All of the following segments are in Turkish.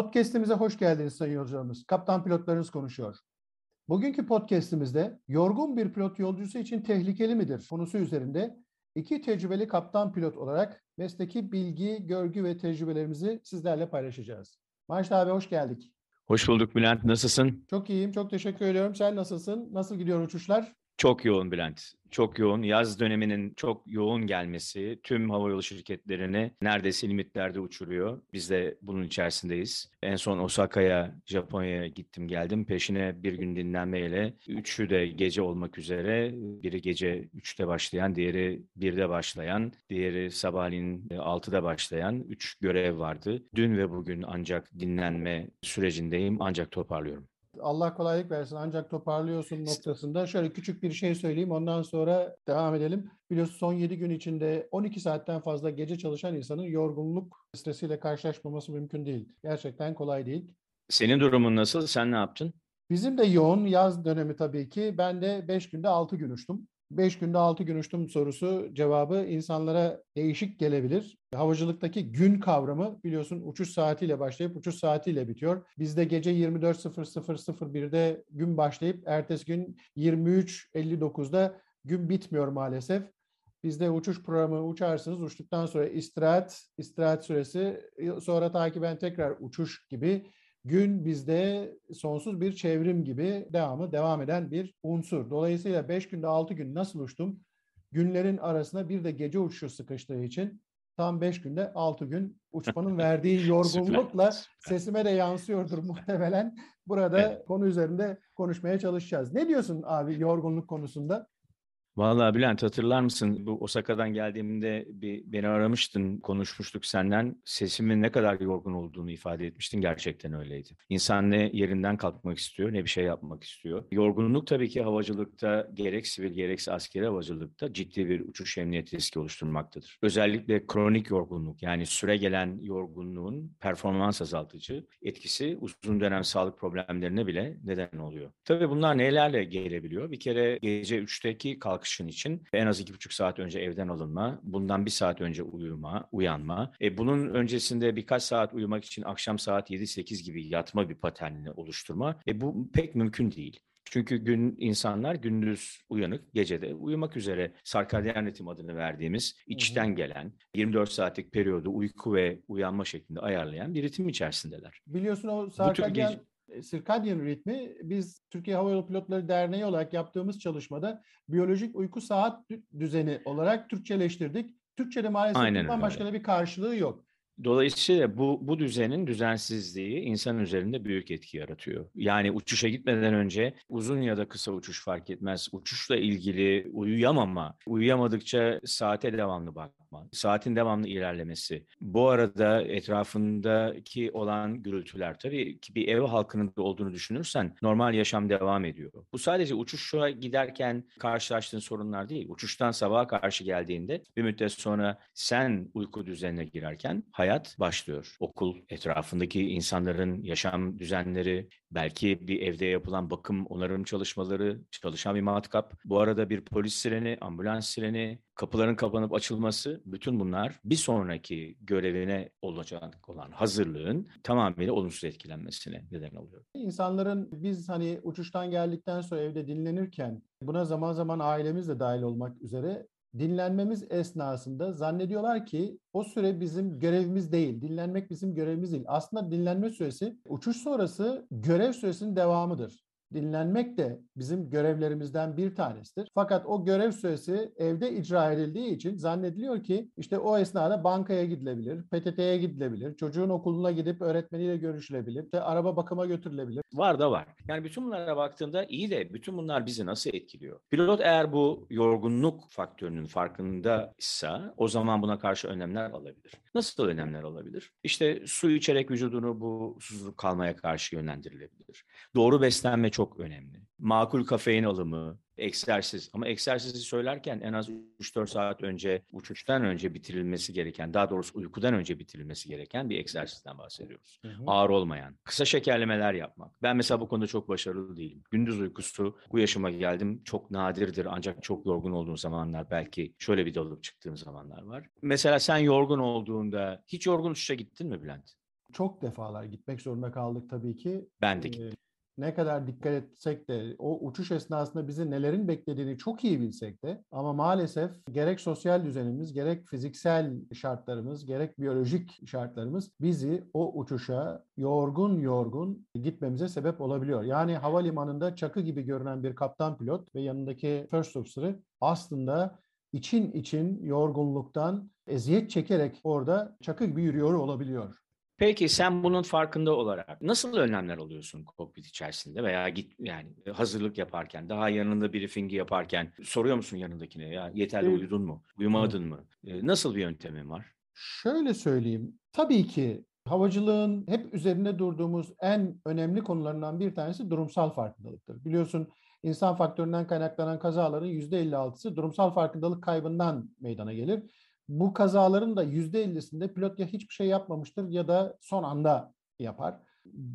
Podcast'imize hoş geldiniz sayın yolcularımız. Kaptan pilotlarınız konuşuyor. Bugünkü podcast'imizde yorgun bir pilot yolcusu için tehlikeli midir konusu üzerinde iki tecrübeli kaptan pilot olarak mesleki bilgi, görgü ve tecrübelerimizi sizlerle paylaşacağız. Maaşlı abi hoş geldik. Hoş bulduk Bülent. Nasılsın? Çok iyiyim, çok teşekkür ediyorum. Sen nasılsın? Nasıl gidiyor uçuşlar? Çok yoğun Bülent. Çok yoğun. Yaz döneminin çok yoğun gelmesi tüm havayolu şirketlerini neredeyse limitlerde uçuruyor. Biz de bunun içerisindeyiz. En son Osaka'ya, Japonya'ya gittim geldim. Peşine bir gün dinlenmeyle üçü de gece olmak üzere. Biri gece 3'te başlayan, diğeri 1'de başlayan, diğeri sabahleyin 6'da başlayan üç görev vardı. Dün ve bugün ancak dinlenme sürecindeyim. Ancak toparlıyorum. Allah kolaylık versin ancak toparlıyorsun noktasında. Şöyle küçük bir şey söyleyeyim ondan sonra devam edelim. Biliyorsun son 7 gün içinde 12 saatten fazla gece çalışan insanın yorgunluk stresiyle karşılaşmaması mümkün değil. Gerçekten kolay değil. Senin durumun nasıl? Sen ne yaptın? Bizim de yoğun yaz dönemi tabii ki. Ben de 5 günde 6 gün uçtum. 5 günde 6 gün uçtum sorusu cevabı insanlara değişik gelebilir. Havacılıktaki gün kavramı biliyorsun uçuş saatiyle başlayıp uçuş saatiyle bitiyor. Bizde gece 24.00.01'de gün başlayıp ertesi gün 23.59'da gün bitmiyor maalesef. Bizde uçuş programı uçarsınız. Uçtuktan sonra istirahat, istirahat süresi, sonra takiben tekrar uçuş gibi gün bizde sonsuz bir çevrim gibi devamı devam eden bir unsur. Dolayısıyla 5 günde 6 gün nasıl uçtum? Günlerin arasına bir de gece uçuşu sıkıştığı için tam 5 günde 6 gün uçmanın verdiği yorgunlukla sesime de yansıyordur muhtemelen. Burada evet. konu üzerinde konuşmaya çalışacağız. Ne diyorsun abi yorgunluk konusunda? Vallahi Bülent hatırlar mısın bu Osaka'dan geldiğimde bir beni aramıştın, konuşmuştuk senden. Sesimin ne kadar yorgun olduğunu ifade etmiştin. Gerçekten öyleydi. İnsan ne yerinden kalkmak istiyor ne bir şey yapmak istiyor. Yorgunluk tabii ki havacılıkta gerek sivil gerekse askeri havacılıkta ciddi bir uçuş emniyet riski oluşturmaktadır. Özellikle kronik yorgunluk yani süre gelen yorgunluğun performans azaltıcı etkisi uzun dönem sağlık problemlerine bile neden oluyor. Tabii bunlar nelerle gelebiliyor? Bir kere gece 3'teki kalkış kalkışın için en az iki buçuk saat önce evden alınma, bundan bir saat önce uyuma, uyanma. E, bunun öncesinde birkaç saat uyumak için akşam saat 7-8 gibi yatma bir paternini oluşturma. E, bu pek mümkün değil. Çünkü gün insanlar gündüz uyanık, gecede uyumak üzere sarkadyen ritim adını verdiğimiz içten gelen 24 saatlik periyodu uyku ve uyanma şeklinde ayarlayan bir ritim içerisindeler. Biliyorsun o sarkadyen sirkadyen ritmi biz Türkiye Hava Yolu Pilotları Derneği olarak yaptığımız çalışmada biyolojik uyku saat düzeni olarak Türkçeleştirdik. Türkçe'de maalesef Aynen bundan başka bir karşılığı yok. Dolayısıyla bu, bu düzenin düzensizliği insan üzerinde büyük etki yaratıyor. Yani uçuşa gitmeden önce uzun ya da kısa uçuş fark etmez. Uçuşla ilgili uyuyamama, uyuyamadıkça saate devamlı bakma, saatin devamlı ilerlemesi. Bu arada etrafındaki olan gürültüler tabii ki bir ev halkının olduğunu düşünürsen normal yaşam devam ediyor. Bu sadece uçuşa giderken karşılaştığın sorunlar değil. Uçuştan sabaha karşı geldiğinde bir müddet sonra sen uyku düzenine girerken hayat başlıyor. Okul, etrafındaki insanların yaşam düzenleri, belki bir evde yapılan bakım, onarım çalışmaları, çalışan bir matkap. Bu arada bir polis sireni, ambulans sireni, kapıların kapanıp açılması, bütün bunlar bir sonraki görevine olacak olan hazırlığın tamamıyla olumsuz etkilenmesine neden oluyor. İnsanların biz hani uçuştan geldikten sonra evde dinlenirken buna zaman zaman ailemiz de dahil olmak üzere dinlenmemiz esnasında zannediyorlar ki o süre bizim görevimiz değil. Dinlenmek bizim görevimiz değil. Aslında dinlenme süresi uçuş sonrası görev süresinin devamıdır dinlenmek de bizim görevlerimizden bir tanesidir. Fakat o görev süresi evde icra edildiği için zannediliyor ki işte o esnada bankaya gidilebilir, PTT'ye gidilebilir, çocuğun okuluna gidip öğretmeniyle görüşülebilir, işte araba bakıma götürülebilir. Var da var. Yani bütün bunlara baktığında iyi de bütün bunlar bizi nasıl etkiliyor? Pilot eğer bu yorgunluk faktörünün farkındaysa o zaman buna karşı önlemler alabilir. Nasıl önlemler alabilir? İşte su içerek vücudunu bu susuzluk kalmaya karşı yönlendirilebilir. Doğru beslenme çok önemli. Makul kafein alımı, egzersiz ama egzersizi söylerken en az 3-4 saat önce uçuştan önce bitirilmesi gereken daha doğrusu uykudan önce bitirilmesi gereken bir egzersizden bahsediyoruz. Hı hı. Ağır olmayan. Kısa şekerlemeler yapmak. Ben mesela bu konuda çok başarılı değilim. Gündüz uykusu bu yaşıma geldim çok nadirdir ancak çok yorgun olduğum zamanlar belki şöyle bir dalıp çıktığım zamanlar var. Mesela sen yorgun olduğunda hiç yorgun uçuşa gittin mi Bülent? çok defalar gitmek zorunda kaldık tabii ki. Ben de gittim. Ne kadar dikkat etsek de o uçuş esnasında bizi nelerin beklediğini çok iyi bilsek de ama maalesef gerek sosyal düzenimiz, gerek fiziksel şartlarımız, gerek biyolojik şartlarımız bizi o uçuşa yorgun yorgun gitmemize sebep olabiliyor. Yani havalimanında çakı gibi görünen bir kaptan pilot ve yanındaki first officer'ı aslında için için yorgunluktan eziyet çekerek orada çakı gibi yürüyor olabiliyor. Peki sen bunun farkında olarak nasıl önlemler alıyorsun kokpit içerisinde veya git yani hazırlık yaparken, daha yanında briefingi yaparken soruyor musun yanındakine ya yeterli Evet. uyudun mu, uyumadın mı? E, Nasıl bir yöntemin var? Şöyle söyleyeyim. Tabii ki havacılığın hep üzerinde durduğumuz en önemli konularından bir tanesi durumsal farkındalıktır. Biliyorsun insan faktöründen kaynaklanan kazaların %56'sı durumsal farkındalık kaybından meydana gelir. Bu kazaların da %50'sinde pilot ya hiçbir şey yapmamıştır ya da son anda yapar.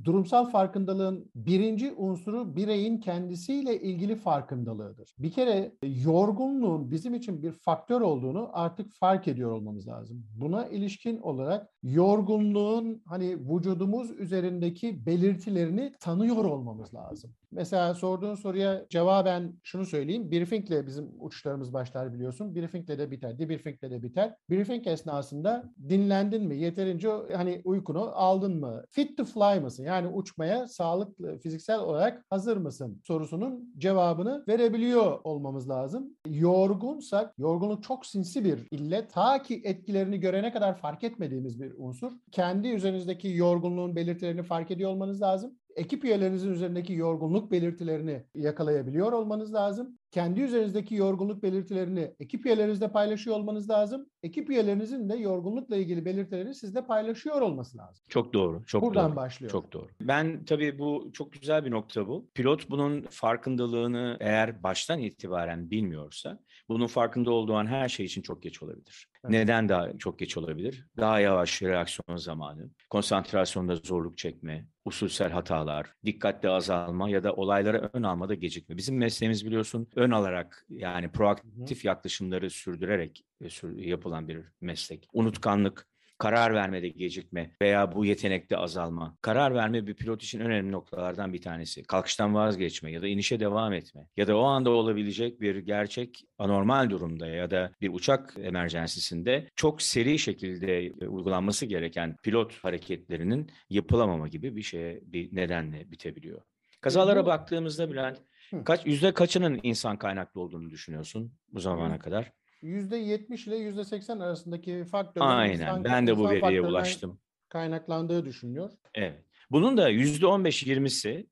Durumsal farkındalığın birinci unsuru bireyin kendisiyle ilgili farkındalığıdır. Bir kere yorgunluğun bizim için bir faktör olduğunu artık fark ediyor olmamız lazım. Buna ilişkin olarak yorgunluğun hani vücudumuz üzerindeki belirtilerini tanıyor olmamız lazım. Mesela sorduğun soruya cevaben şunu söyleyeyim. Briefingle bizim uçuşlarımız başlar biliyorsun. Briefingle de biter, debriefingle de biter. Briefing esnasında dinlendin mi? Yeterince hani uykunu aldın mı? Fit to fly mısın? Yani uçmaya sağlıklı, fiziksel olarak hazır mısın? Sorusunun cevabını verebiliyor olmamız lazım. Yorgunsak, yorgunluk çok sinsi bir illet. Ta ki etkilerini görene kadar fark etmediğimiz bir unsur. Kendi üzerinizdeki yorgunluğun belirtilerini fark ediyor olmanız lazım ekip üyelerinizin üzerindeki yorgunluk belirtilerini yakalayabiliyor olmanız lazım. Kendi üzerinizdeki yorgunluk belirtilerini ekip üyelerinizle paylaşıyor olmanız lazım. Ekip üyelerinizin de yorgunlukla ilgili belirtilerini sizle paylaşıyor olması lazım. Çok doğru, çok Buradan doğru. başlıyor. Çok doğru. Ben tabii bu çok güzel bir nokta bu. Pilot bunun farkındalığını eğer baştan itibaren bilmiyorsa bunun farkında olduğu an her şey için çok geç olabilir. Evet. Neden daha çok geç olabilir? Daha yavaş reaksiyon zamanı, konsantrasyonda zorluk çekme, usulsel hatalar, dikkatli azalma ya da olaylara ön almada gecikme. Bizim mesleğimiz biliyorsun ön alarak yani proaktif yaklaşımları sürdürerek e, yapılan bir meslek. Unutkanlık, karar vermede gecikme veya bu yetenekte azalma. Karar verme bir pilot için önemli noktalardan bir tanesi. Kalkıştan vazgeçme ya da inişe devam etme ya da o anda olabilecek bir gerçek anormal durumda ya da bir uçak emerjensisinde çok seri şekilde e, uygulanması gereken pilot hareketlerinin yapılamama gibi bir şeye bir nedenle bitebiliyor. Kazalara baktığımızda Bülent kaç yüzde kaçının insan kaynaklı olduğunu düşünüyorsun bu zamana kadar? %70 ile %80 arasındaki faktörlerin Aynen. Ben de bu veriye ulaştım. kaynaklandığı düşünülüyor. Evet. Bunun da yüzde 15-20'si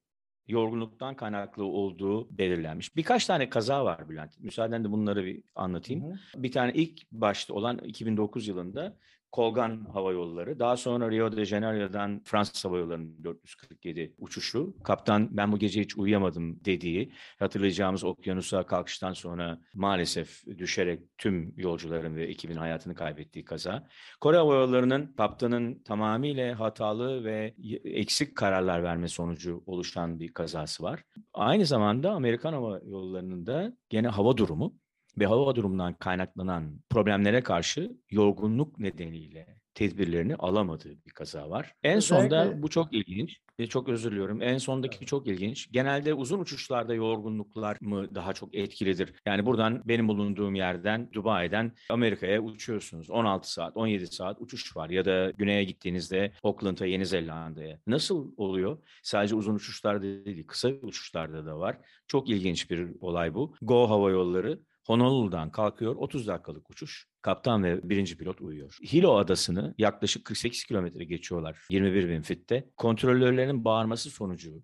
yorgunluktan kaynaklı olduğu belirlenmiş. Birkaç tane kaza var Bülent. Müsaadenle bunları bir anlatayım. Hı hı. Bir tane ilk başta olan 2009 yılında Kolgan Hava Yolları, daha sonra Rio de Janeiro'dan Fransız Hava Yolları'nın 447 uçuşu. Kaptan ben bu gece hiç uyuyamadım dediği hatırlayacağımız okyanusa kalkıştan sonra maalesef düşerek tüm yolcuların ve ekibin hayatını kaybettiği kaza. Kore Hava Yolları'nın kaptanın tamamıyla hatalı ve eksik kararlar verme sonucu oluşan bir kazası var. Aynı zamanda Amerikan Hava Yolları'nın da gene hava durumu ve hava durumundan kaynaklanan problemlere karşı yorgunluk nedeniyle tedbirlerini alamadığı bir kaza var. En sonda Özellikle- bu çok ilginç. E, Çok özür diliyorum. En sondaki çok ilginç. Genelde uzun uçuşlarda yorgunluklar mı daha çok etkilidir? Yani buradan benim bulunduğum yerden Dubai'den Amerika'ya uçuyorsunuz. 16 saat, 17 saat uçuş var. Ya da güneye gittiğinizde Auckland'a, Yeni Zelanda'ya. Nasıl oluyor? Sadece uzun uçuşlarda değil, kısa uçuşlarda da var. Çok ilginç bir olay bu. Go Hava Yolları Honolulu'dan kalkıyor 30 dakikalık uçuş. Kaptan ve birinci pilot uyuyor. Hilo adasını yaklaşık 48 kilometre geçiyorlar 21 bin fitte. Kontrolörlerin bağırması sonucu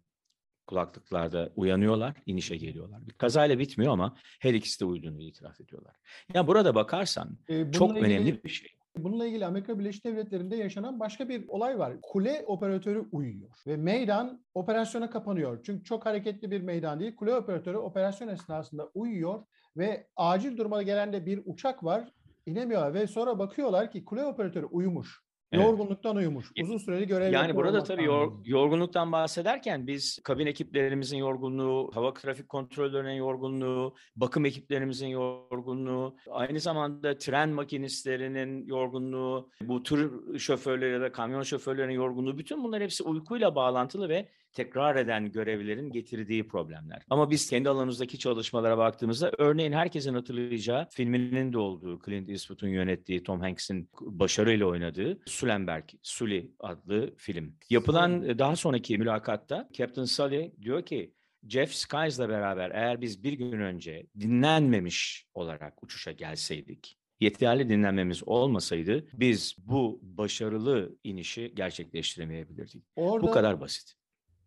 kulaklıklarda uyanıyorlar, inişe geliyorlar. Bir kazayla bitmiyor ama her ikisi de uyuduğunu itiraf ediyorlar. Ya burada bakarsan Ee, çok ilgili- önemli bir şey. Bununla ilgili Amerika Birleşik Devletleri'nde yaşanan başka bir olay var. Kule operatörü uyuyor ve meydan operasyona kapanıyor. Çünkü çok hareketli bir meydan değil. Kule operatörü operasyon esnasında uyuyor ve acil duruma gelen de bir uçak var. inemiyorlar ve sonra bakıyorlar ki kule operatörü uyumuş. Evet. Yorgunluktan uyumuş. Uzun süreli görev Yani burada tabii yor, yorgunluktan bahsederken biz kabin ekiplerimizin yorgunluğu, hava trafik kontrolörlerinin yorgunluğu, bakım ekiplerimizin yorgunluğu, aynı zamanda tren makinistlerinin yorgunluğu, bu tır şoförleri ya da kamyon şoförlerinin yorgunluğu bütün bunlar hepsi uykuyla bağlantılı ve tekrar eden görevlerin getirdiği problemler. Ama biz kendi alanımızdaki çalışmalara baktığımızda örneğin herkesin hatırlayacağı filminin de olduğu Clint Eastwood'un yönettiği Tom Hanks'in başarıyla oynadığı Sullenberg, Sully adlı film. Yapılan daha sonraki mülakatta Captain Sully diyor ki Jeff Skies'la beraber eğer biz bir gün önce dinlenmemiş olarak uçuşa gelseydik, yeterli dinlenmemiz olmasaydı biz bu başarılı inişi gerçekleştiremeyebilirdik. Orada, bu kadar basit.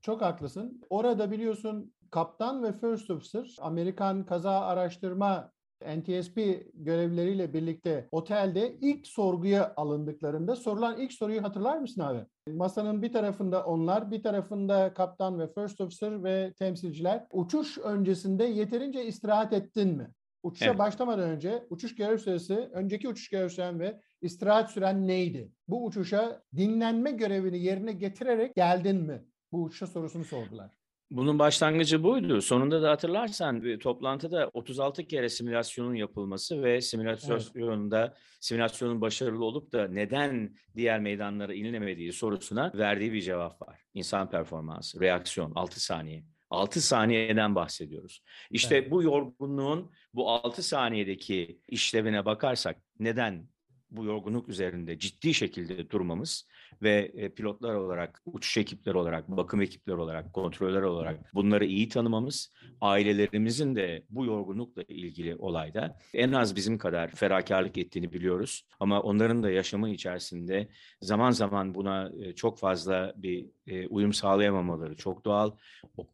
Çok haklısın. Orada biliyorsun kaptan ve first officer Amerikan kaza araştırma NTSB görevlileriyle birlikte otelde ilk sorguya alındıklarında sorulan ilk soruyu hatırlar mısın abi? Masanın bir tarafında onlar, bir tarafında kaptan ve first officer ve temsilciler. Uçuş öncesinde yeterince istirahat ettin mi? Uçuşa evet. başlamadan önce uçuş görev süresi, önceki uçuş görev süren ve istirahat süren neydi? Bu uçuşa dinlenme görevini yerine getirerek geldin mi? Bu uçuşa sorusunu sordular. Bunun başlangıcı buydu. Sonunda da hatırlarsan bir toplantıda 36 kere simülasyonun yapılması ve simülasyonda evet. simülasyonun başarılı olup da neden diğer meydanlara inilemediği sorusuna verdiği bir cevap var. İnsan performansı, reaksiyon 6 saniye. 6 saniyeden bahsediyoruz. İşte evet. bu yorgunluğun bu 6 saniyedeki işlevine bakarsak neden bu yorgunluk üzerinde ciddi şekilde durmamız ve e, pilotlar olarak, uçuş ekipleri olarak, bakım ekipleri olarak, kontroller olarak bunları iyi tanımamız, ailelerimizin de bu yorgunlukla ilgili olayda en az bizim kadar ferakarlık ettiğini biliyoruz. Ama onların da yaşamı içerisinde zaman zaman buna e, çok fazla bir uyum sağlayamamaları çok doğal.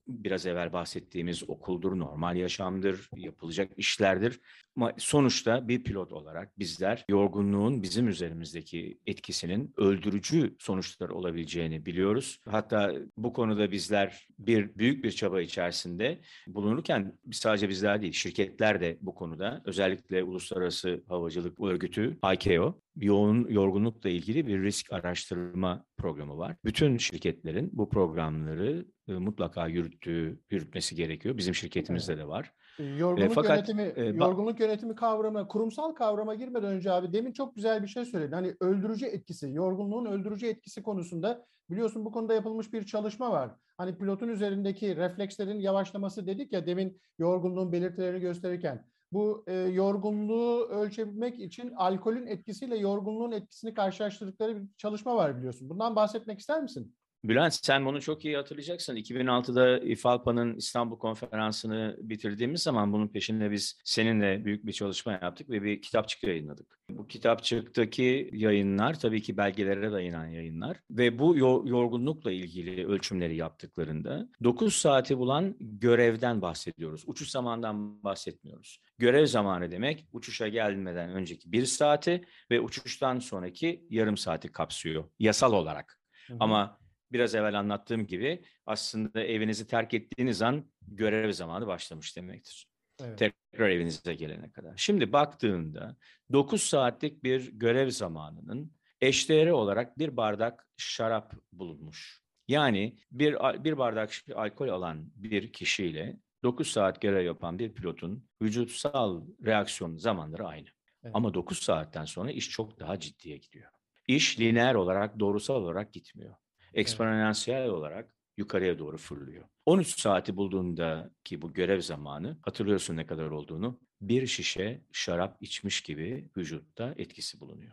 Biraz evvel bahsettiğimiz okuldur, normal yaşamdır, yapılacak işlerdir. Ama sonuçta bir pilot olarak bizler yorgunluğun bizim üzerimizdeki etkisinin öldürücü sonuçlar olabileceğini biliyoruz. Hatta bu konuda bizler bir büyük bir çaba içerisinde bulunurken sadece bizler değil, şirketler de bu konuda özellikle Uluslararası Havacılık Örgütü ICAO yoğun yorgunlukla ilgili bir risk araştırma programı var. Bütün şirketlerin bu programları e, mutlaka yürüttüğü, yürütmesi gerekiyor. Bizim şirketimizde de var. Yorgunluk e, fakat, yönetimi, e, yorgunluk yönetimi kavramı, kurumsal kavrama girmeden önce abi demin çok güzel bir şey söyledin. Hani öldürücü etkisi, yorgunluğun öldürücü etkisi konusunda biliyorsun bu konuda yapılmış bir çalışma var. Hani pilotun üzerindeki reflekslerin yavaşlaması dedik ya demin yorgunluğun belirtilerini gösterirken. Bu e, yorgunluğu ölçebilmek için alkolün etkisiyle yorgunluğun etkisini karşılaştırdıkları bir çalışma var biliyorsun. Bundan bahsetmek ister misin? Bülent sen bunu çok iyi hatırlayacaksın. 2006'da İFALPA'nın İstanbul konferansını bitirdiğimiz zaman bunun peşinde biz seninle büyük bir çalışma yaptık ve bir kitapçık yayınladık. Bu kitapçıktaki yayınlar tabii ki belgelere dayanan yayınlar ve bu yorgunlukla ilgili ölçümleri yaptıklarında 9 saati bulan görevden bahsediyoruz. Uçuş zamanından bahsetmiyoruz. Görev zamanı demek uçuşa gelmeden önceki bir saati ve uçuştan sonraki yarım saati kapsıyor yasal olarak. Hı hı. Ama biraz evvel anlattığım gibi aslında evinizi terk ettiğiniz an görev zamanı başlamış demektir. Evet. Tekrar evinize gelene kadar. Şimdi baktığında 9 saatlik bir görev zamanının eşdeğeri olarak bir bardak şarap bulunmuş. Yani bir, bir bardak alkol alan bir kişiyle 9 saat görev yapan bir pilotun vücutsal reaksiyon zamanları aynı. Evet. Ama 9 saatten sonra iş çok daha ciddiye gidiyor. İş lineer olarak, doğrusal olarak gitmiyor eksponansiyel evet. olarak yukarıya doğru fırlıyor. 13 saati bulduğunda ki bu görev zamanı hatırlıyorsun ne kadar olduğunu bir şişe şarap içmiş gibi vücutta etkisi bulunuyor.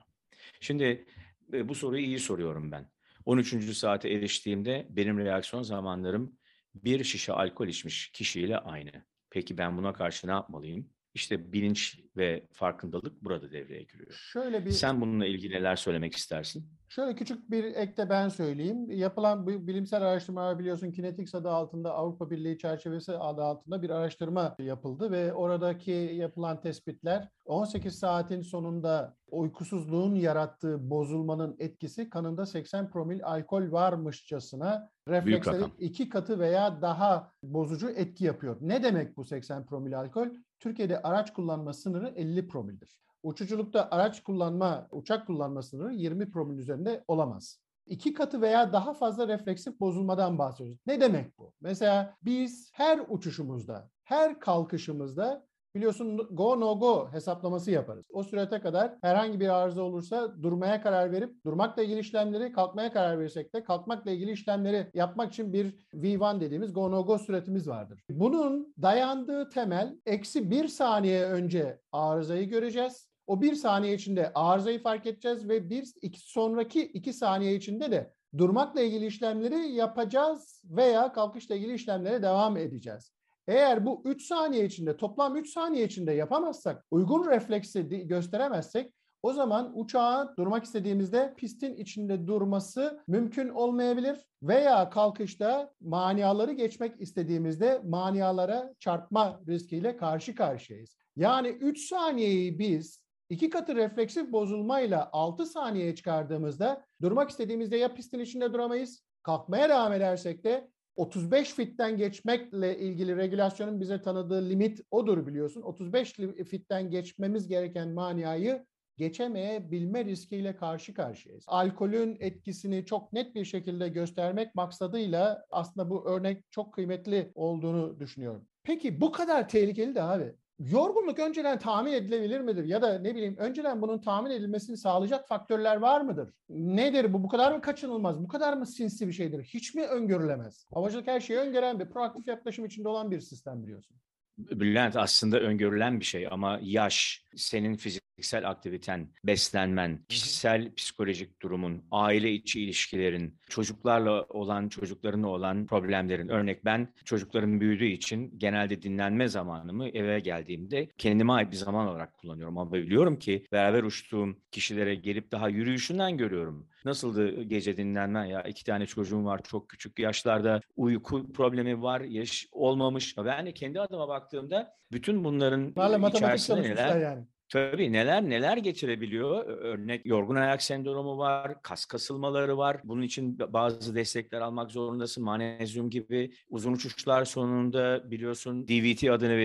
Şimdi e, bu soruyu iyi soruyorum ben. 13. saate eriştiğimde benim reaksiyon zamanlarım bir şişe alkol içmiş kişiyle aynı. Peki ben buna karşı ne yapmalıyım? İşte bilinç ve farkındalık burada devreye giriyor. Şöyle bir Sen bununla ilgili neler söylemek istersin? Şöyle küçük bir ek de ben söyleyeyim. Yapılan bu bilimsel araştırmalar biliyorsun Kinetics adı altında Avrupa Birliği çerçevesi adı altında bir araştırma yapıldı ve oradaki yapılan tespitler 18 saatin sonunda uykusuzluğun yarattığı bozulmanın etkisi kanında 80 promil alkol varmışçasına reflekslerin iki katı veya daha bozucu etki yapıyor. Ne demek bu 80 promil alkol? Türkiye'de araç kullanma sınırı 50 promildir. uçuculukta araç kullanma, uçak kullanma sınırı 20 promil üzerinde olamaz. İki katı veya daha fazla refleksif bozulmadan bahsediyoruz. Ne demek bu? Mesela biz her uçuşumuzda, her kalkışımızda biliyorsun go no go hesaplaması yaparız. O sürete kadar herhangi bir arıza olursa durmaya karar verip durmakla ilgili işlemleri kalkmaya karar verirsek de kalkmakla ilgili işlemleri yapmak için bir V1 dediğimiz go no go süretimiz vardır. Bunun dayandığı temel eksi bir saniye önce arızayı göreceğiz. O bir saniye içinde arızayı fark edeceğiz ve bir iki, sonraki iki saniye içinde de durmakla ilgili işlemleri yapacağız veya kalkışla ilgili işlemlere devam edeceğiz. Eğer bu 3 saniye içinde toplam 3 saniye içinde yapamazsak, uygun refleksi gösteremezsek o zaman uçağa durmak istediğimizde pistin içinde durması mümkün olmayabilir veya kalkışta maniaları geçmek istediğimizde manialara çarpma riskiyle karşı karşıyayız. Yani 3 saniyeyi biz iki katı refleksif bozulmayla 6 saniyeye çıkardığımızda durmak istediğimizde ya pistin içinde duramayız, kalkmaya devam edersek de 35 fitten geçmekle ilgili regülasyonun bize tanıdığı limit odur biliyorsun. 35 fitten geçmemiz gereken maniayı geçemeyebilme riskiyle karşı karşıyayız. Alkolün etkisini çok net bir şekilde göstermek maksadıyla aslında bu örnek çok kıymetli olduğunu düşünüyorum. Peki bu kadar tehlikeli de abi. Yorgunluk önceden tahmin edilebilir midir? Ya da ne bileyim önceden bunun tahmin edilmesini sağlayacak faktörler var mıdır? Nedir bu? Bu kadar mı kaçınılmaz? Bu kadar mı sinsi bir şeydir? Hiç mi öngörülemez? Havacılık her şeyi öngören bir proaktif yaklaşım içinde olan bir sistem biliyorsun. Bülent aslında öngörülen bir şey ama yaş, senin fiziksel aktiviten, beslenmen, kişisel psikolojik durumun, aile içi ilişkilerin, çocuklarla olan, çocuklarınla olan problemlerin. Örnek ben çocuklarım büyüdüğü için genelde dinlenme zamanımı eve geldiğimde kendime ait bir zaman olarak kullanıyorum. Ama biliyorum ki beraber uçtuğum kişilere gelip daha yürüyüşünden görüyorum. Nasıldı gece dinlenmen ya? iki tane çocuğum var çok küçük yaşlarda uyku problemi var, yaş olmamış. Ben de kendi adıma baktığımda bütün bunların Valla içerisinde neler, yani. Tabii neler neler getirebiliyor. Örnek yorgun ayak sendromu var, kas kasılmaları var. Bunun için bazı destekler almak zorundasın. Manezyum gibi uzun uçuşlar sonunda biliyorsun DVT adını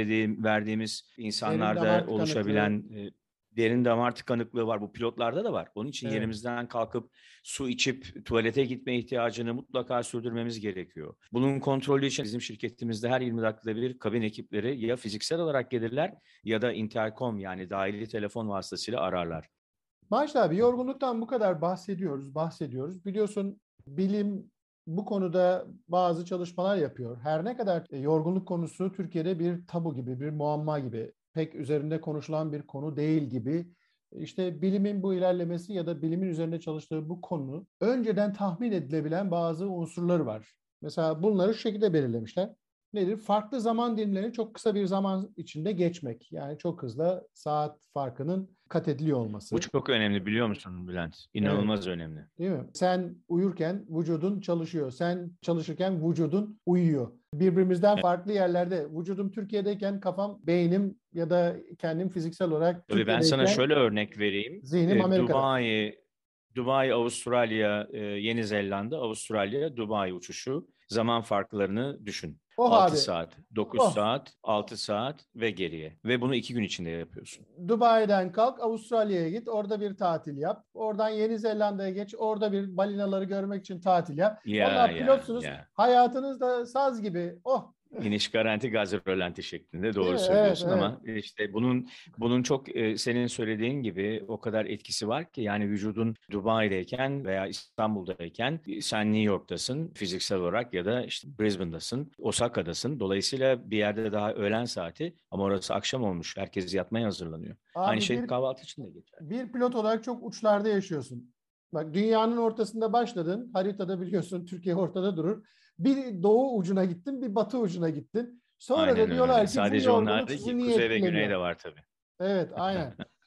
verdiğimiz insanlarda oluşabilen derin damar tıkanıklığı var. Bu pilotlarda da var. Onun için evet. yerimizden kalkıp su içip tuvalete gitme ihtiyacını mutlaka sürdürmemiz gerekiyor. Bunun kontrolü için bizim şirketimizde her 20 dakikada bir kabin ekipleri ya fiziksel olarak gelirler ya da interkom yani dahili telefon vasıtasıyla ararlar. Maaş abi yorgunluktan bu kadar bahsediyoruz, bahsediyoruz. Biliyorsun bilim bu konuda bazı çalışmalar yapıyor. Her ne kadar e, yorgunluk konusu Türkiye'de bir tabu gibi, bir muamma gibi pek üzerinde konuşulan bir konu değil gibi. İşte bilimin bu ilerlemesi ya da bilimin üzerinde çalıştığı bu konu önceden tahmin edilebilen bazı unsurları var. Mesela bunları şu şekilde belirlemişler nedir? Farklı zaman dilimlerini çok kısa bir zaman içinde geçmek. Yani çok hızlı saat farkının kat ediliyor olması. Bu çok önemli biliyor musun Bülent? İnanılmaz evet. önemli. Değil mi? Sen uyurken vücudun çalışıyor. Sen çalışırken vücudun uyuyor. Birbirimizden evet. farklı yerlerde. Vücudum Türkiye'deyken kafam, beynim ya da kendim fiziksel olarak Tabii ben sana şöyle örnek vereyim. Zihnim ee, Amerika'da. Dubai, Dubai, Avustralya, e, Yeni Zelanda, Avustralya, Dubai uçuşu zaman farklarını düşün. Oh 6 abi. saat, 9 oh. saat, 6 saat ve geriye. Ve bunu iki gün içinde yapıyorsun. Dubai'den kalk, Avustralya'ya git, orada bir tatil yap. Oradan Yeni Zelanda'ya geç, orada bir balinaları görmek için tatil yap. Yeah, Onlar pilotsunuz, yeah, yeah. hayatınız da saz gibi. Oh İniş garanti gaz rölanti şeklinde doğru evet, söylüyorsun evet, ama evet. işte bunun bunun çok e, senin söylediğin gibi o kadar etkisi var ki yani vücudun Dubai'deyken veya İstanbul'dayken e, sen New York'tasın fiziksel olarak ya da işte Brisbane'dasın, Osaka'dasın. Dolayısıyla bir yerde daha öğlen saati ama orası akşam olmuş. Herkes yatmaya hazırlanıyor. Abi Aynı şey kahvaltı için de geçer. Bir pilot olarak çok uçlarda yaşıyorsun. Bak dünyanın ortasında başladın. Haritada biliyorsun Türkiye ortada durur. Bir doğu ucuna gittin, bir batı ucuna gittin. Sonra aynen da diyorlar öyle. ki sadece onlar değil ki kuzey ve güney de var tabii. Evet, aynen.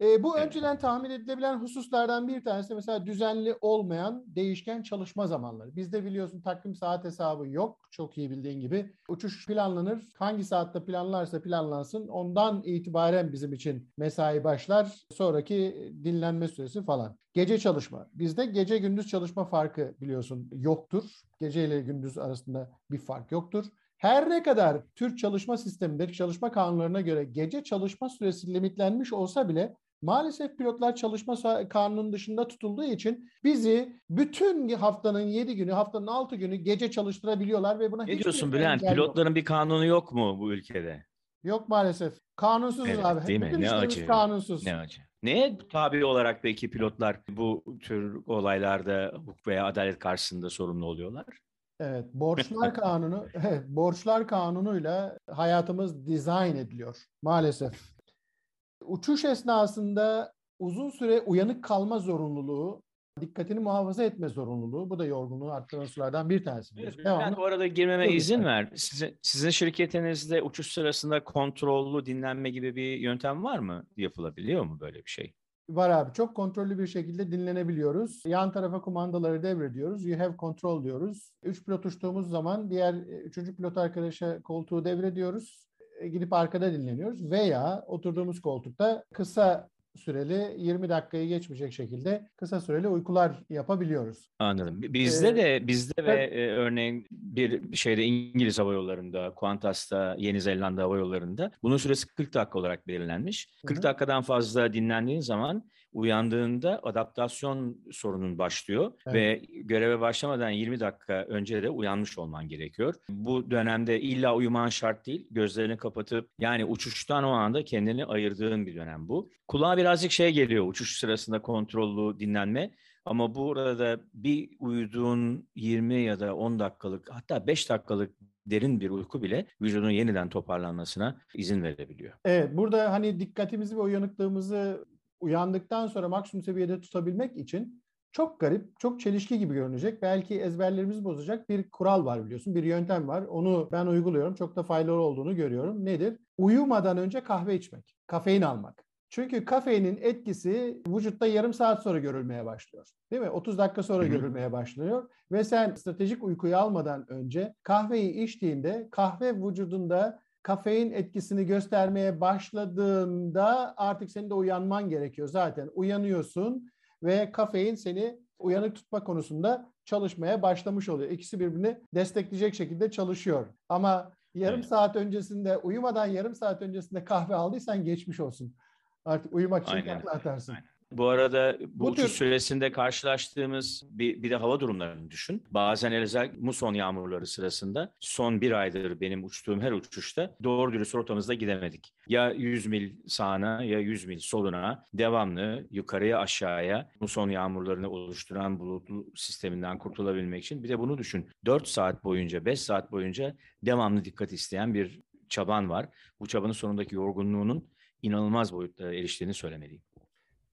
E, bu önceden tahmin edilebilen hususlardan bir tanesi mesela düzenli olmayan değişken çalışma zamanları. Bizde biliyorsun takvim saat hesabı yok. Çok iyi bildiğin gibi. Uçuş planlanır. Hangi saatte planlarsa planlansın. Ondan itibaren bizim için mesai başlar. Sonraki dinlenme süresi falan. Gece çalışma. Bizde gece gündüz çalışma farkı biliyorsun yoktur. Gece ile gündüz arasında bir fark yoktur. Her ne kadar Türk çalışma sistemindeki çalışma kanunlarına göre gece çalışma süresi limitlenmiş olsa bile Maalesef pilotlar çalışma kanunun dışında tutulduğu için bizi bütün haftanın 7 günü, haftanın 6 günü gece çalıştırabiliyorlar ve buna Ne diyorsun Bülent? Pilotların bir kanunu yok mu bu ülkede? Yok maalesef. Kanunsuz evet, abi. Değil mi? ne acı. kanunsuz. Ne acı. Neye tabi olarak belki pilotlar bu tür olaylarda hukuk veya adalet karşısında sorumlu oluyorlar? Evet, borçlar kanunu, evet, borçlar kanunuyla hayatımız dizayn ediliyor maalesef. Uçuş esnasında uzun süre uyanık kalma zorunluluğu, dikkatini muhafaza etme zorunluluğu, bu da yorgunluğu arttıran unsurlardan bir tanesi. Evet, ben bu arada girmeme Tabii. izin ver. Sizin, sizin şirketinizde uçuş sırasında kontrollü dinlenme gibi bir yöntem var mı? Yapılabiliyor mu böyle bir şey? Var abi. Çok kontrollü bir şekilde dinlenebiliyoruz. Yan tarafa kumandaları devrediyoruz. You have control diyoruz. Üç pilot uçtuğumuz zaman diğer e, üçüncü pilot arkadaşa koltuğu devrediyoruz. E, gidip arkada dinleniyoruz. Veya oturduğumuz koltukta kısa süreli 20 dakikayı geçmeyecek şekilde kısa süreli uykular yapabiliyoruz. Anladım. Bizde ee, de bizde ve e, örneğin bir şeyde İngiliz Hava Yolları'nda, Qantas'ta, Yeni Zelanda Hava Yolları'nda bunun süresi 40 dakika olarak belirlenmiş. 40 hı. dakikadan fazla dinlendiğin zaman uyandığında adaptasyon sorunun başlıyor evet. ve göreve başlamadan 20 dakika önce de uyanmış olman gerekiyor. Bu dönemde illa uyuman şart değil. Gözlerini kapatıp yani uçuştan o anda kendini ayırdığın bir dönem bu. Kulağa birazcık şey geliyor uçuş sırasında kontrollü dinlenme. Ama burada bir uyuduğun 20 ya da 10 dakikalık hatta 5 dakikalık derin bir uyku bile vücudun yeniden toparlanmasına izin verebiliyor. Evet burada hani dikkatimizi ve uyanıklığımızı uyandıktan sonra maksimum seviyede tutabilmek için çok garip, çok çelişki gibi görünecek. Belki ezberlerimizi bozacak bir kural var biliyorsun. Bir yöntem var. Onu ben uyguluyorum. Çok da faydalı olduğunu görüyorum. Nedir? Uyumadan önce kahve içmek. Kafein almak. Çünkü kafeinin etkisi vücutta yarım saat sonra görülmeye başlıyor. Değil mi? 30 dakika sonra görülmeye başlıyor. Ve sen stratejik uykuyu almadan önce kahveyi içtiğinde kahve vücudunda kafein etkisini göstermeye başladığında artık senin de uyanman gerekiyor zaten. Uyanıyorsun ve kafein seni uyanık tutma konusunda çalışmaya başlamış oluyor. İkisi birbirini destekleyecek şekilde çalışıyor. Ama yarım evet. saat öncesinde uyumadan yarım saat öncesinde kahve aldıysan geçmiş olsun. Artık uyumak için takla atarsın. Aynen. Bu arada bu, bu uçuş tür... süresinde karşılaştığımız bir, bir de hava durumlarını düşün. Bazen özel muson yağmurları sırasında son bir aydır benim uçtuğum her uçuşta doğru dürüst rotamızda gidemedik. Ya 100 mil sağına ya 100 mil soluna devamlı yukarıya aşağıya muson yağmurlarını oluşturan bulutlu sisteminden kurtulabilmek için bir de bunu düşün. 4 saat boyunca 5 saat boyunca devamlı dikkat isteyen bir çaban var. Bu çabanın sonundaki yorgunluğunun inanılmaz boyutlara eriştiğini söylemeliyim.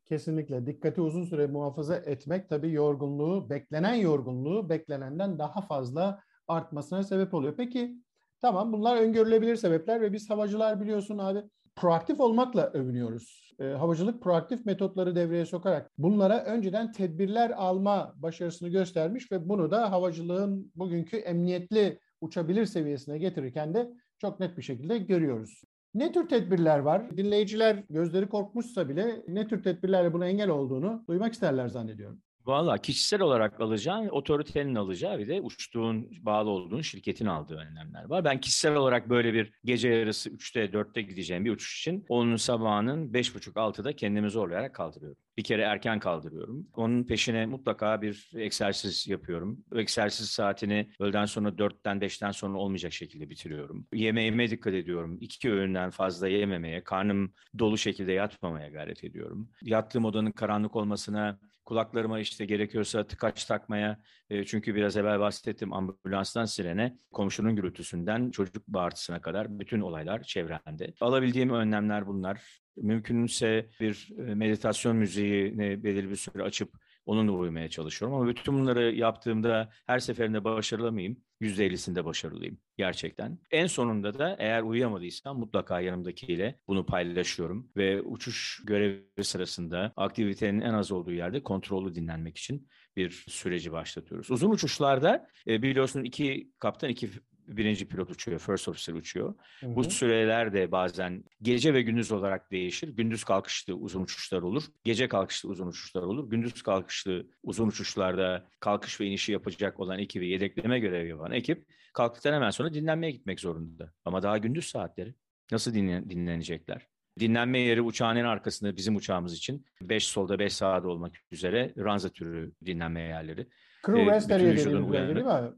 Kesinlikle. Dikkati uzun süre muhafaza etmek tabii yorgunluğu, beklenen yorgunluğu beklenenden daha fazla artmasına sebep oluyor. Peki tamam bunlar öngörülebilir sebepler ve biz havacılar biliyorsun abi proaktif olmakla övünüyoruz. E, havacılık proaktif metotları devreye sokarak bunlara önceden tedbirler alma başarısını göstermiş ve bunu da havacılığın bugünkü emniyetli uçabilir seviyesine getirirken de çok net bir şekilde görüyoruz. Ne tür tedbirler var? Dinleyiciler gözleri korkmuşsa bile ne tür tedbirlerle buna engel olduğunu duymak isterler zannediyorum. Valla kişisel olarak alacağın, otoritenin alacağı bir de uçtuğun, bağlı olduğun şirketin aldığı önlemler var. Ben kişisel olarak böyle bir gece yarısı 3'te 4'te gideceğim bir uçuş için onun sabahının 5.30-6'da kendimi zorlayarak kaldırıyorum. Bir kere erken kaldırıyorum. Onun peşine mutlaka bir egzersiz yapıyorum. O egzersiz saatini öğleden sonra 4'ten 5'ten sonra olmayacak şekilde bitiriyorum. Yemeğime dikkat ediyorum. İki öğünden fazla yememeye, karnım dolu şekilde yatmamaya gayret ediyorum. Yattığım odanın karanlık olmasına kulaklarıma işte gerekiyorsa tıkaç takmaya e, çünkü biraz evvel bahsettim ambulanstan sirene komşunun gürültüsünden çocuk bağırtısına kadar bütün olaylar çevrende. Alabildiğim önlemler bunlar. Mümkünse bir e, meditasyon müziğini belirli bir süre açıp onunla uyumaya çalışıyorum. Ama bütün bunları yaptığımda her seferinde başarılı mıyım? %50'sinde başarılıyım gerçekten. En sonunda da eğer uyuyamadıysam mutlaka yanımdakiyle bunu paylaşıyorum ve uçuş görevi sırasında aktivitenin en az olduğu yerde kontrollü dinlenmek için bir süreci başlatıyoruz. Uzun uçuşlarda e, biliyorsun iki kaptan iki birinci pilot uçuyor, first officer uçuyor. Hı hı. Bu süreler de bazen gece ve gündüz olarak değişir. Gündüz kalkışlı uzun uçuşlar olur. Gece kalkışlı uzun uçuşlar olur. Gündüz kalkışlı uzun uçuşlarda kalkış ve inişi yapacak olan ekibi yedekleme görevi yapan ekip kalktıktan hemen sonra dinlenmeye gitmek zorunda. Ama daha gündüz saatleri. Nasıl dinlen dinlenecekler? Dinlenme yeri uçağın en arkasında bizim uçağımız için 5 solda 5 sağda olmak üzere ranza türü dinlenme yerleri. Crew Ee, rest area dediğimiz değil mi?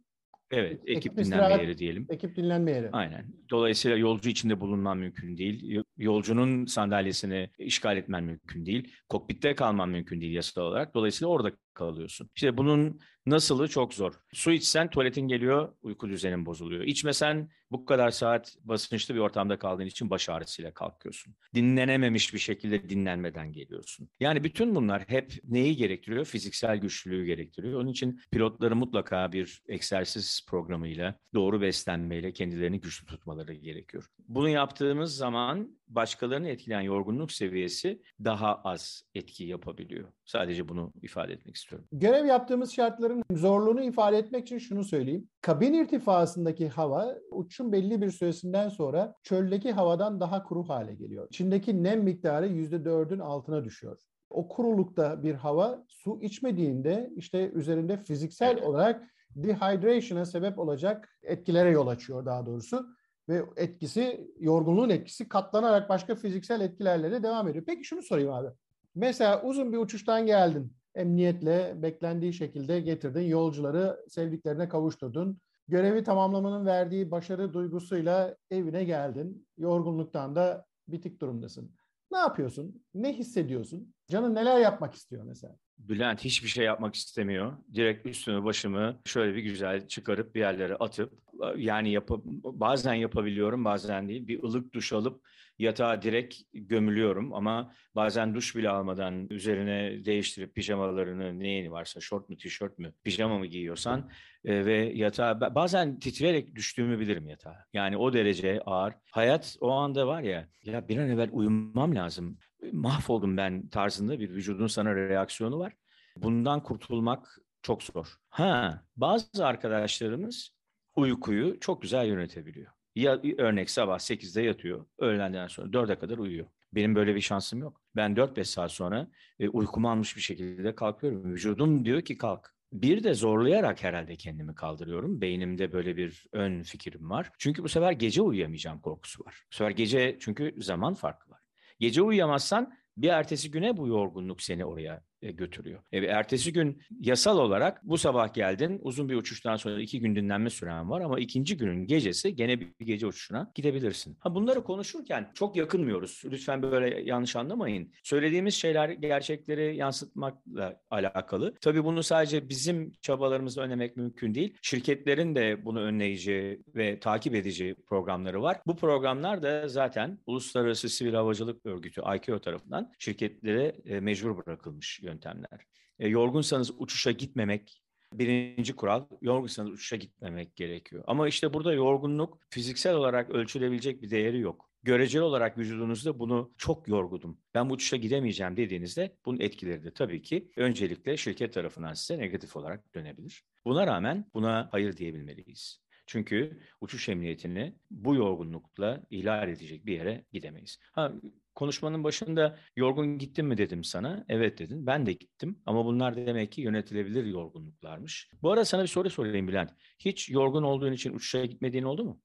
Evet, Ekip ekip dinlenme istirahat- yeri diyelim. Ekip dinlenme yeri. Aynen. Dolayısıyla yolcu içinde bulunman mümkün değil. Yolcunun sandalyesini işgal etmen mümkün değil. Kokpitte kalman mümkün değil yasal olarak. Dolayısıyla orada kalıyorsun. İşte bunun nasılı çok zor. Su içsen tuvaletin geliyor, uyku düzenin bozuluyor. İçmesen bu kadar saat basınçlı bir ortamda kaldığın için baş ağrısıyla kalkıyorsun. Dinlenememiş bir şekilde dinlenmeden geliyorsun. Yani bütün bunlar hep neyi gerektiriyor? Fiziksel güçlülüğü gerektiriyor. Onun için pilotları mutlaka bir egzersiz programıyla, doğru beslenmeyle kendilerini güçlü tutmaları gerekiyor. Bunu yaptığımız zaman başkalarını etkileyen yorgunluk seviyesi daha az etki yapabiliyor. Sadece bunu ifade etmek istiyorum. Görev yaptığımız şartların zorluğunu ifade etmek için şunu söyleyeyim. Kabin irtifasındaki hava uçuşun belli bir süresinden sonra çöldeki havadan daha kuru hale geliyor. İçindeki nem miktarı %4'ün altına düşüyor. O kurulukta bir hava su içmediğinde işte üzerinde fiziksel Evet. olarak dehydration'a sebep olacak etkilere yol açıyor daha doğrusu. Ve etkisi, yorgunluğun etkisi katlanarak başka fiziksel etkilerle de devam ediyor. Peki şunu sorayım abi. Mesela uzun bir uçuştan geldin. Emniyetle beklendiği şekilde getirdin. Yolcuları sevdiklerine kavuşturdun. Görevi tamamlamanın verdiği başarı duygusuyla evine geldin. Yorgunluktan da bitik durumdasın. Ne yapıyorsun? Ne hissediyorsun? Canın neler yapmak istiyor mesela? Bülent hiçbir şey yapmak istemiyor. Direkt üstümü başımı şöyle bir güzel çıkarıp bir yerlere atıp yani yap bazen yapabiliyorum bazen değil. Bir ılık duş alıp yatağa direkt gömülüyorum ama bazen duş bile almadan üzerine değiştirip pijamalarını neyini varsa şort mu tişört mü pijama mı giyiyorsan e, ve yatağa bazen titreyerek düştüğümü bilirim yatağa. Yani o derece ağır. Hayat o anda var ya ya bir an evvel uyumam lazım. Mahvoldum ben tarzında bir vücudun sana reaksiyonu var. Bundan kurtulmak çok zor. Ha, bazı arkadaşlarımız uykuyu çok güzel yönetebiliyor. Ya, örnek sabah 8'de yatıyor, öğlenden sonra 4'e kadar uyuyor. Benim böyle bir şansım yok. Ben 4-5 saat sonra e, uykumu almış bir şekilde kalkıyorum. Vücudum diyor ki kalk. Bir de zorlayarak herhalde kendimi kaldırıyorum. Beynimde böyle bir ön fikrim var. Çünkü bu sefer gece uyuyamayacağım korkusu var. Bu sefer gece çünkü zaman farkı var. Gece uyuyamazsan bir ertesi güne bu yorgunluk seni oraya götürüyor. E, ertesi gün yasal olarak bu sabah geldin uzun bir uçuştan sonra iki gün dinlenme süren var ama ikinci günün gecesi gene bir gece uçuşuna gidebilirsin. Ha bunları konuşurken çok yakınmıyoruz. Lütfen böyle yanlış anlamayın. Söylediğimiz şeyler gerçekleri yansıtmakla alakalı. Tabii bunu sadece bizim çabalarımızla önlemek mümkün değil. Şirketlerin de bunu önleyici ve takip edici programları var. Bu programlar da zaten Uluslararası Sivil Havacılık Örgütü ICAO tarafından şirketlere e, mecbur bırakılmış yöntemler. E, yorgunsanız uçuşa gitmemek birinci kural. Yorgunsanız uçuşa gitmemek gerekiyor. Ama işte burada yorgunluk fiziksel olarak ölçülebilecek bir değeri yok. Göreceli olarak vücudunuzda bunu çok yorgunum, ben bu uçuşa gidemeyeceğim dediğinizde bunun etkileri de tabii ki öncelikle şirket tarafından size negatif olarak dönebilir. Buna rağmen buna hayır diyebilmeliyiz. Çünkü uçuş emniyetini bu yorgunlukla ihlal edecek bir yere gidemeyiz. Ha, konuşmanın başında yorgun gittin mi dedim sana. Evet dedin. Ben de gittim. Ama bunlar demek ki yönetilebilir yorgunluklarmış. Bu arada sana bir soru sorayım Bülent. Hiç yorgun olduğun için uçuşa gitmediğin oldu mu?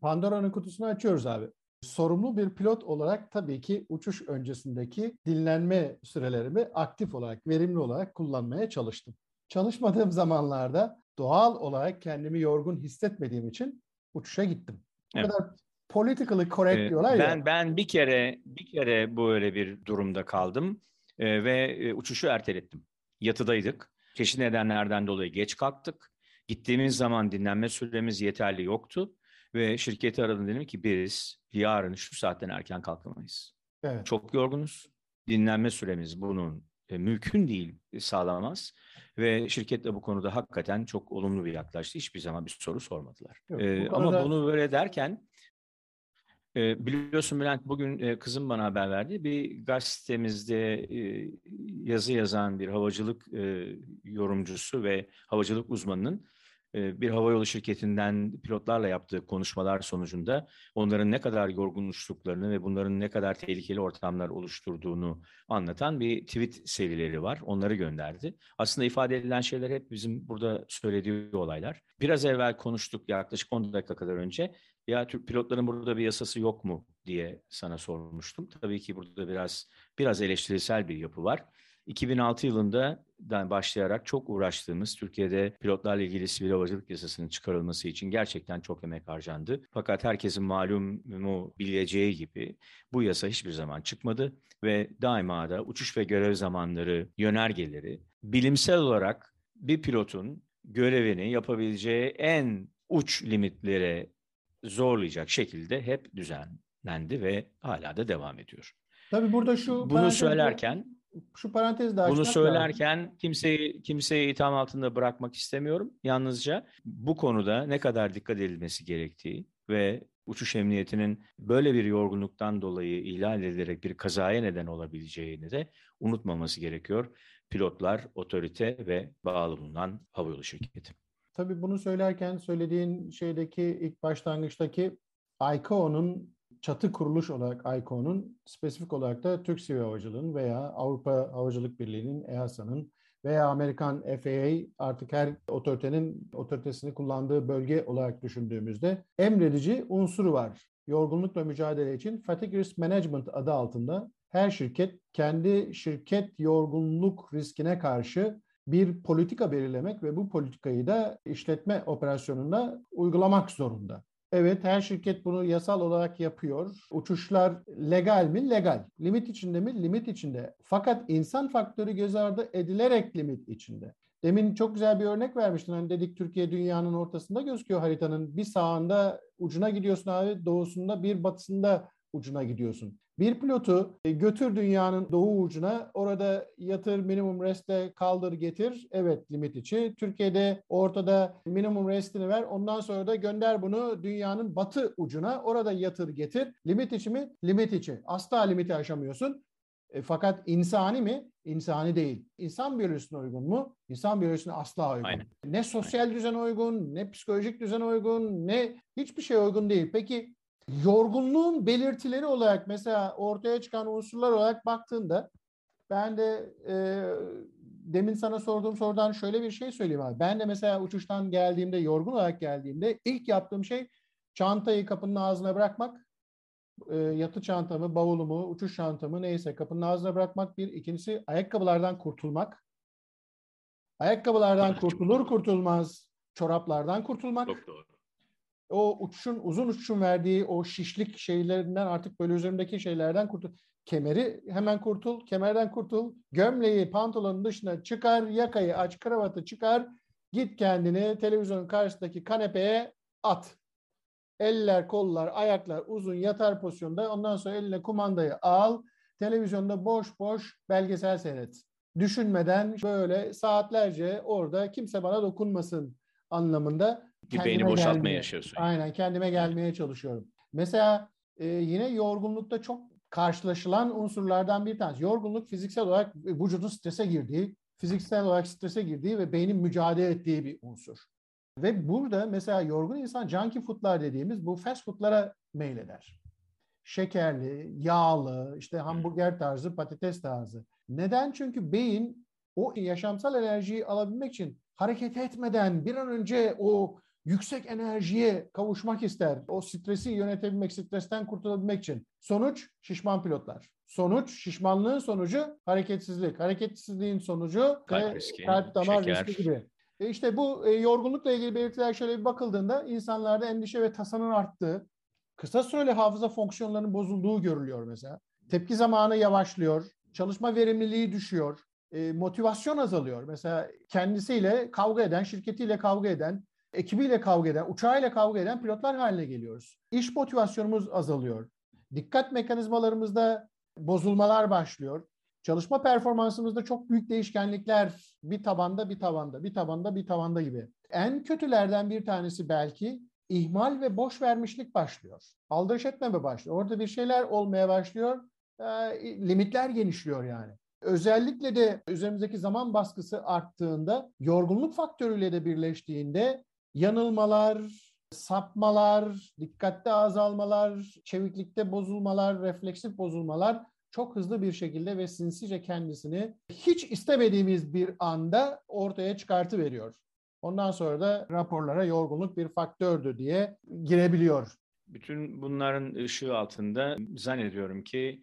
Pandora'nın kutusunu açıyoruz abi. Sorumlu bir pilot olarak tabii ki uçuş öncesindeki dinlenme sürelerimi aktif olarak, verimli olarak kullanmaya çalıştım. Çalışmadığım zamanlarda doğal olarak kendimi yorgun hissetmediğim için uçuşa gittim. Bu Evet. kadar politically correct Ee, diyorlar ben ya. ben bir kere bir kere böyle bir durumda kaldım Ee, ve e, uçuşu ertelettim. Yatıdaydık. Çeşitli nedenlerden dolayı geç kalktık. Gittiğimiz zaman dinlenme süremiz yeterli yoktu ve şirketi aradım dedim ki biz yarın şu saatten erken kalkamayız. Evet. Çok yorgunuz. Dinlenme süremiz bunun e, mümkün değil e, sağlamaz ve şirket de bu konuda hakikaten çok olumlu bir yaklaştı. Hiçbir zaman bir soru sormadılar. Yok, Ee, bu Ama konuda- bunu böyle derken e, biliyorsun Bülent bugün e, kızım bana haber verdi. Bir gazetemizde e, yazı yazan bir havacılık e, yorumcusu ve havacılık uzmanının e, bir havayolu şirketinden pilotlarla yaptığı konuşmalar sonucunda onların ne kadar yorgunluştuklarını ve bunların ne kadar tehlikeli ortamlar oluşturduğunu anlatan bir tweet serileri var. Onları gönderdi. Aslında ifade edilen şeyler hep bizim burada söylediği olaylar. Biraz evvel konuştuk yaklaşık 10 dakika kadar önce. Ya Türk pilotların burada bir yasası yok mu diye sana sormuştum. Tabii ki burada biraz biraz eleştirisel bir yapı var. 2006 yılında başlayarak çok uğraştığımız Türkiye'de pilotlarla ilgili sivil havacılık yasasının çıkarılması için gerçekten çok emek harcandı. Fakat herkesin malumu bileceği gibi bu yasa hiçbir zaman çıkmadı ve daima da uçuş ve görev zamanları yönergeleri bilimsel olarak bir pilotun görevini yapabileceği en uç limitlere zorlayacak şekilde hep düzenlendi ve hala da devam ediyor. Tabii burada şu bunu söylerken şu parantez daha Bunu söylerken lazım. kimseyi kimseyi itham altında bırakmak istemiyorum. Yalnızca bu konuda ne kadar dikkat edilmesi gerektiği ve uçuş emniyetinin böyle bir yorgunluktan dolayı ihlal edilerek bir kazaya neden olabileceğini de unutmaması gerekiyor. Pilotlar, otorite ve bağlı bulunan havayolu şirketi. Tabii bunu söylerken söylediğin şeydeki ilk başlangıçtaki ICAO'nun çatı kuruluş olarak ICAO'nun spesifik olarak da Türk Sivil Havacılığı'nın veya Avrupa Havacılık Birliği'nin EASA'nın veya Amerikan FAA artık her otoritenin otoritesini kullandığı bölge olarak düşündüğümüzde emredici unsuru var. Yorgunlukla mücadele için Fatigue Risk Management adı altında her şirket kendi şirket yorgunluk riskine karşı bir politika belirlemek ve bu politikayı da işletme operasyonunda uygulamak zorunda. Evet her şirket bunu yasal olarak yapıyor. Uçuşlar legal mi? Legal. Limit içinde mi? Limit içinde. Fakat insan faktörü göz ardı edilerek limit içinde. Demin çok güzel bir örnek vermiştin. Hani dedik Türkiye dünyanın ortasında gözüküyor haritanın. Bir sağında ucuna gidiyorsun abi, doğusunda bir batısında ucuna gidiyorsun. Bir pilotu e, götür dünyanın doğu ucuna, orada yatır, minimum reste kaldır getir. Evet limit içi. Türkiye'de ortada minimum restini ver. Ondan sonra da gönder bunu dünyanın batı ucuna. Orada yatır getir. Limit içi mi? Limit içi. Asla limiti aşamıyorsun. E, fakat insani mi? İnsani değil. İnsan biyolojisine uygun mu? İnsan biyolojisine asla uygun. Aynen. Ne sosyal Aynen. düzen uygun, ne psikolojik düzen uygun, ne hiçbir şey uygun değil. Peki yorgunluğun belirtileri olarak mesela ortaya çıkan unsurlar olarak baktığında ben de e, demin sana sorduğum sorudan şöyle bir şey söyleyeyim abi. Ben de mesela uçuştan geldiğimde, yorgun olarak geldiğimde ilk yaptığım şey çantayı kapının ağzına bırakmak. E, yatı çantamı, bavulumu, uçuş çantamı neyse kapının ağzına bırakmak bir. ikincisi ayakkabılardan kurtulmak. Ayakkabılardan kurtulur kurtulmaz çoraplardan kurtulmak. Çok doğru o uçuşun uzun uçuşun verdiği o şişlik şeylerinden artık böyle üzerimdeki şeylerden kurtul. Kemeri hemen kurtul, kemerden kurtul. Gömleği pantolonun dışına çıkar, yakayı aç, kravatı çıkar. Git kendini televizyonun karşısındaki kanepeye at. Eller, kollar, ayaklar uzun yatar pozisyonda. Ondan sonra eline kumandayı al. Televizyonda boş boş belgesel seyret. Düşünmeden böyle saatlerce orada kimse bana dokunmasın anlamında bir beyni boşaltmaya gelmeye, yaşıyorsun. Aynen kendime gelmeye çalışıyorum. Mesela e, yine yorgunlukta çok karşılaşılan unsurlardan bir tanesi. Yorgunluk fiziksel olarak vücudun strese girdiği, fiziksel olarak strese girdiği ve beynin mücadele ettiği bir unsur. Ve burada mesela yorgun insan junkie foodlar dediğimiz bu fast foodlara meyleder. Şekerli, yağlı, işte hamburger tarzı, patates tarzı. Neden? Çünkü beyin o yaşamsal enerjiyi alabilmek için hareket etmeden bir an önce o yüksek enerjiye kavuşmak ister. O stresi yönetebilmek, stresten kurtulabilmek için. Sonuç şişman pilotlar. Sonuç şişmanlığın sonucu hareketsizlik. Hareketsizliğin sonucu kalp, riski, kalp damar şeker. riski gibi. E işte bu e, yorgunlukla ilgili belirtiler şöyle bir bakıldığında insanlarda endişe ve tasanın arttığı, kısa süreli hafıza fonksiyonlarının bozulduğu görülüyor mesela. Tepki zamanı yavaşlıyor, çalışma verimliliği düşüyor, e, motivasyon azalıyor. Mesela kendisiyle kavga eden, şirketiyle kavga eden, ekibiyle kavga eden, uçağıyla kavga eden pilotlar haline geliyoruz. İş motivasyonumuz azalıyor. Dikkat mekanizmalarımızda bozulmalar başlıyor. Çalışma performansımızda çok büyük değişkenlikler bir tabanda bir tavanda, bir tabanda bir tavanda gibi. En kötülerden bir tanesi belki ihmal ve boş vermişlik başlıyor. Aldırış etmeme başlıyor. Orada bir şeyler olmaya başlıyor. E, limitler genişliyor yani. Özellikle de üzerimizdeki zaman baskısı arttığında, yorgunluk faktörüyle de birleştiğinde yanılmalar, sapmalar, dikkatte azalmalar, çeviklikte bozulmalar, refleksif bozulmalar çok hızlı bir şekilde ve sinsice kendisini hiç istemediğimiz bir anda ortaya çıkartı veriyor. Ondan sonra da raporlara yorgunluk bir faktördü diye girebiliyor. Bütün bunların ışığı altında zannediyorum ki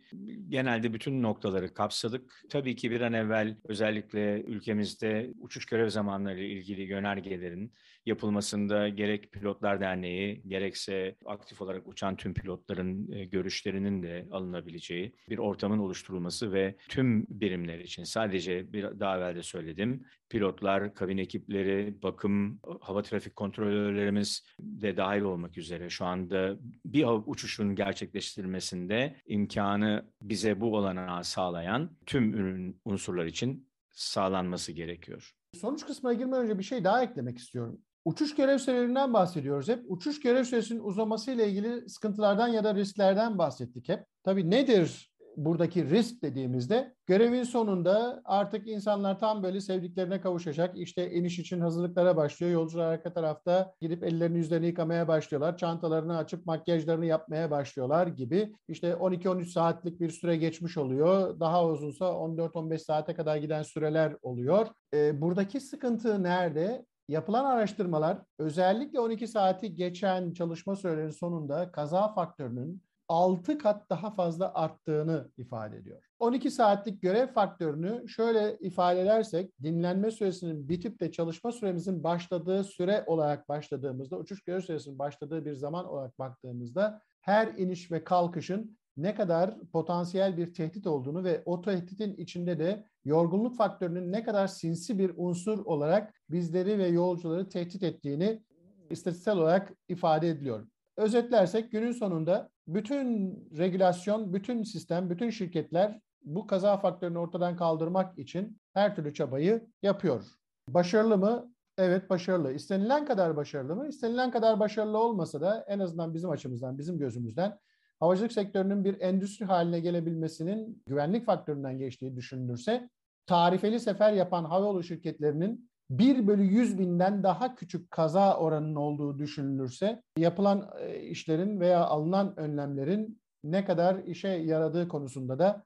genelde bütün noktaları kapsadık. Tabii ki bir an evvel özellikle ülkemizde uçuş görev zamanları ilgili yönergelerin yapılmasında gerek Pilotlar Derneği gerekse aktif olarak uçan tüm pilotların e, görüşlerinin de alınabileceği bir ortamın oluşturulması ve tüm birimler için sadece bir daha evvel de söyledim pilotlar, kabin ekipleri, bakım, hava trafik kontrolörlerimiz de dahil olmak üzere şu anda bir uçuşun gerçekleştirilmesinde imkanı bize bu olanağı sağlayan tüm ürün unsurlar için sağlanması gerekiyor. Sonuç kısmına girmeden önce bir şey daha eklemek istiyorum. Uçuş görev sürelerinden bahsediyoruz hep. Uçuş görev süresinin uzaması ile ilgili sıkıntılardan ya da risklerden bahsettik hep. Tabii nedir buradaki risk dediğimizde görevin sonunda artık insanlar tam böyle sevdiklerine kavuşacak. İşte iniş için hazırlıklara başlıyor. Yolcular arka tarafta gidip ellerini yüzlerini yıkamaya başlıyorlar. Çantalarını açıp makyajlarını yapmaya başlıyorlar gibi. İşte 12-13 saatlik bir süre geçmiş oluyor. Daha uzunsa 14-15 saate kadar giden süreler oluyor. E, buradaki sıkıntı nerede? Yapılan araştırmalar özellikle 12 saati geçen çalışma sürelerinin sonunda kaza faktörünün 6 kat daha fazla arttığını ifade ediyor. 12 saatlik görev faktörünü şöyle ifade edersek dinlenme süresinin bitip de çalışma süremizin başladığı süre olarak başladığımızda uçuş görev süresinin başladığı bir zaman olarak baktığımızda her iniş ve kalkışın ne kadar potansiyel bir tehdit olduğunu ve o tehditin içinde de yorgunluk faktörünün ne kadar sinsi bir unsur olarak bizleri ve yolcuları tehdit ettiğini istatistiksel olarak ifade ediliyor. Özetlersek günün sonunda bütün regülasyon, bütün sistem, bütün şirketler bu kaza faktörünü ortadan kaldırmak için her türlü çabayı yapıyor. Başarılı mı? Evet başarılı. İstenilen kadar başarılı mı? İstenilen kadar başarılı olmasa da en azından bizim açımızdan, bizim gözümüzden havacılık sektörünün bir endüstri haline gelebilmesinin güvenlik faktöründen geçtiği düşünülürse tarifeli sefer yapan havayolu şirketlerinin 1 bölü 100 binden daha küçük kaza oranının olduğu düşünülürse yapılan e, işlerin veya alınan önlemlerin ne kadar işe yaradığı konusunda da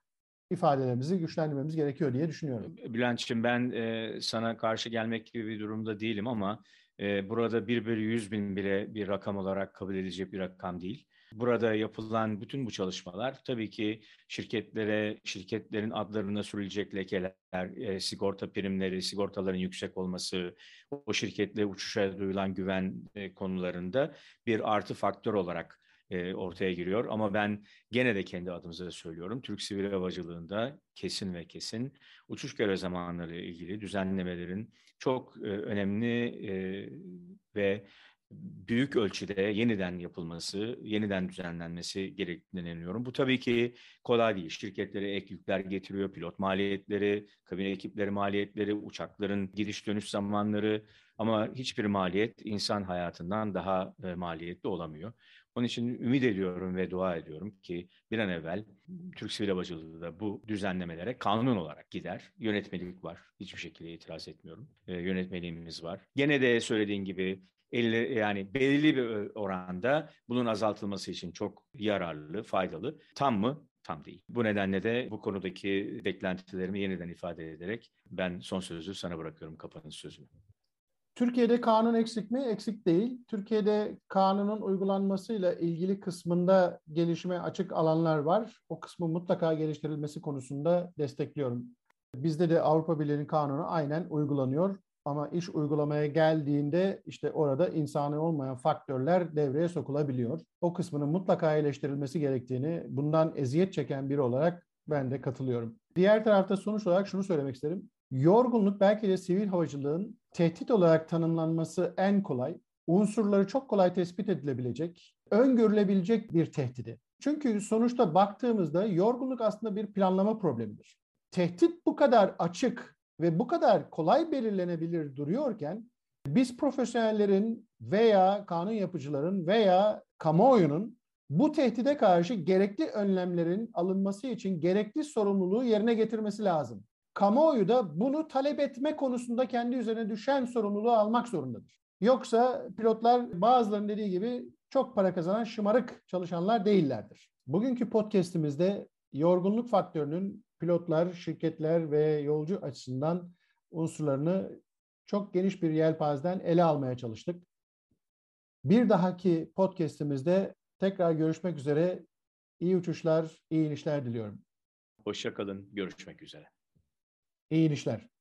ifadelerimizi güçlendirmemiz gerekiyor diye düşünüyorum. Bülent'ciğim ben e, sana karşı gelmek gibi bir durumda değilim ama e, burada 1 bölü 100 bin bile bir rakam olarak kabul edilecek bir rakam değil. Burada yapılan bütün bu çalışmalar tabii ki şirketlere, şirketlerin adlarına sürülecek lekeler, e, sigorta primleri, sigortaların yüksek olması, o şirketle uçuşa duyulan güven e, konularında bir artı faktör olarak e, ortaya giriyor. Ama ben gene de kendi adımıza söylüyorum. Türk Sivil Havacılığında kesin ve kesin uçuş görev zamanları ilgili düzenlemelerin çok e, önemli e, ve büyük ölçüde yeniden yapılması, yeniden düzenlenmesi gerektiğine inanıyorum. Bu tabii ki kolay değil. Şirketlere ek yükler getiriyor, pilot maliyetleri, kabin ekipleri maliyetleri, uçakların gidiş dönüş zamanları ama hiçbir maliyet insan hayatından daha e, maliyetli olamıyor. Onun için ümit ediyorum ve dua ediyorum ki bir an evvel Türk Sivil Havacılığı da bu düzenlemelere kanun olarak gider. Yönetmelik var. Hiçbir şekilde itiraz etmiyorum. E, yönetmeliğimiz var. Gene de söylediğin gibi 50 yani belirli bir oranda bunun azaltılması için çok yararlı, faydalı. Tam mı? Tam değil. Bu nedenle de bu konudaki beklentilerimi yeniden ifade ederek ben son sözü sana bırakıyorum kapanış sözünü. Türkiye'de kanun eksik mi? Eksik değil. Türkiye'de kanunun uygulanmasıyla ilgili kısmında gelişime açık alanlar var. O kısmı mutlaka geliştirilmesi konusunda destekliyorum. Bizde de Avrupa Birliği'nin kanunu aynen uygulanıyor. Ama iş uygulamaya geldiğinde işte orada insani olmayan faktörler devreye sokulabiliyor. O kısmının mutlaka iyileştirilmesi gerektiğini bundan eziyet çeken biri olarak ben de katılıyorum. Diğer tarafta sonuç olarak şunu söylemek isterim. Yorgunluk belki de sivil havacılığın tehdit olarak tanımlanması en kolay, unsurları çok kolay tespit edilebilecek, öngörülebilecek bir tehdidi. Çünkü sonuçta baktığımızda yorgunluk aslında bir planlama problemidir. Tehdit bu kadar açık ve bu kadar kolay belirlenebilir duruyorken biz profesyonellerin veya kanun yapıcıların veya kamuoyunun bu tehdide karşı gerekli önlemlerin alınması için gerekli sorumluluğu yerine getirmesi lazım. Kamuoyu da bunu talep etme konusunda kendi üzerine düşen sorumluluğu almak zorundadır. Yoksa pilotlar bazılarının dediği gibi çok para kazanan şımarık çalışanlar değillerdir. Bugünkü podcast'imizde yorgunluk faktörünün pilotlar, şirketler ve yolcu açısından unsurlarını çok geniş bir yelpazeden ele almaya çalıştık. Bir dahaki podcast'imizde Tekrar görüşmek üzere. İyi uçuşlar, iyi inişler diliyorum. Hoşça kalın. Görüşmek üzere. İyi inişler.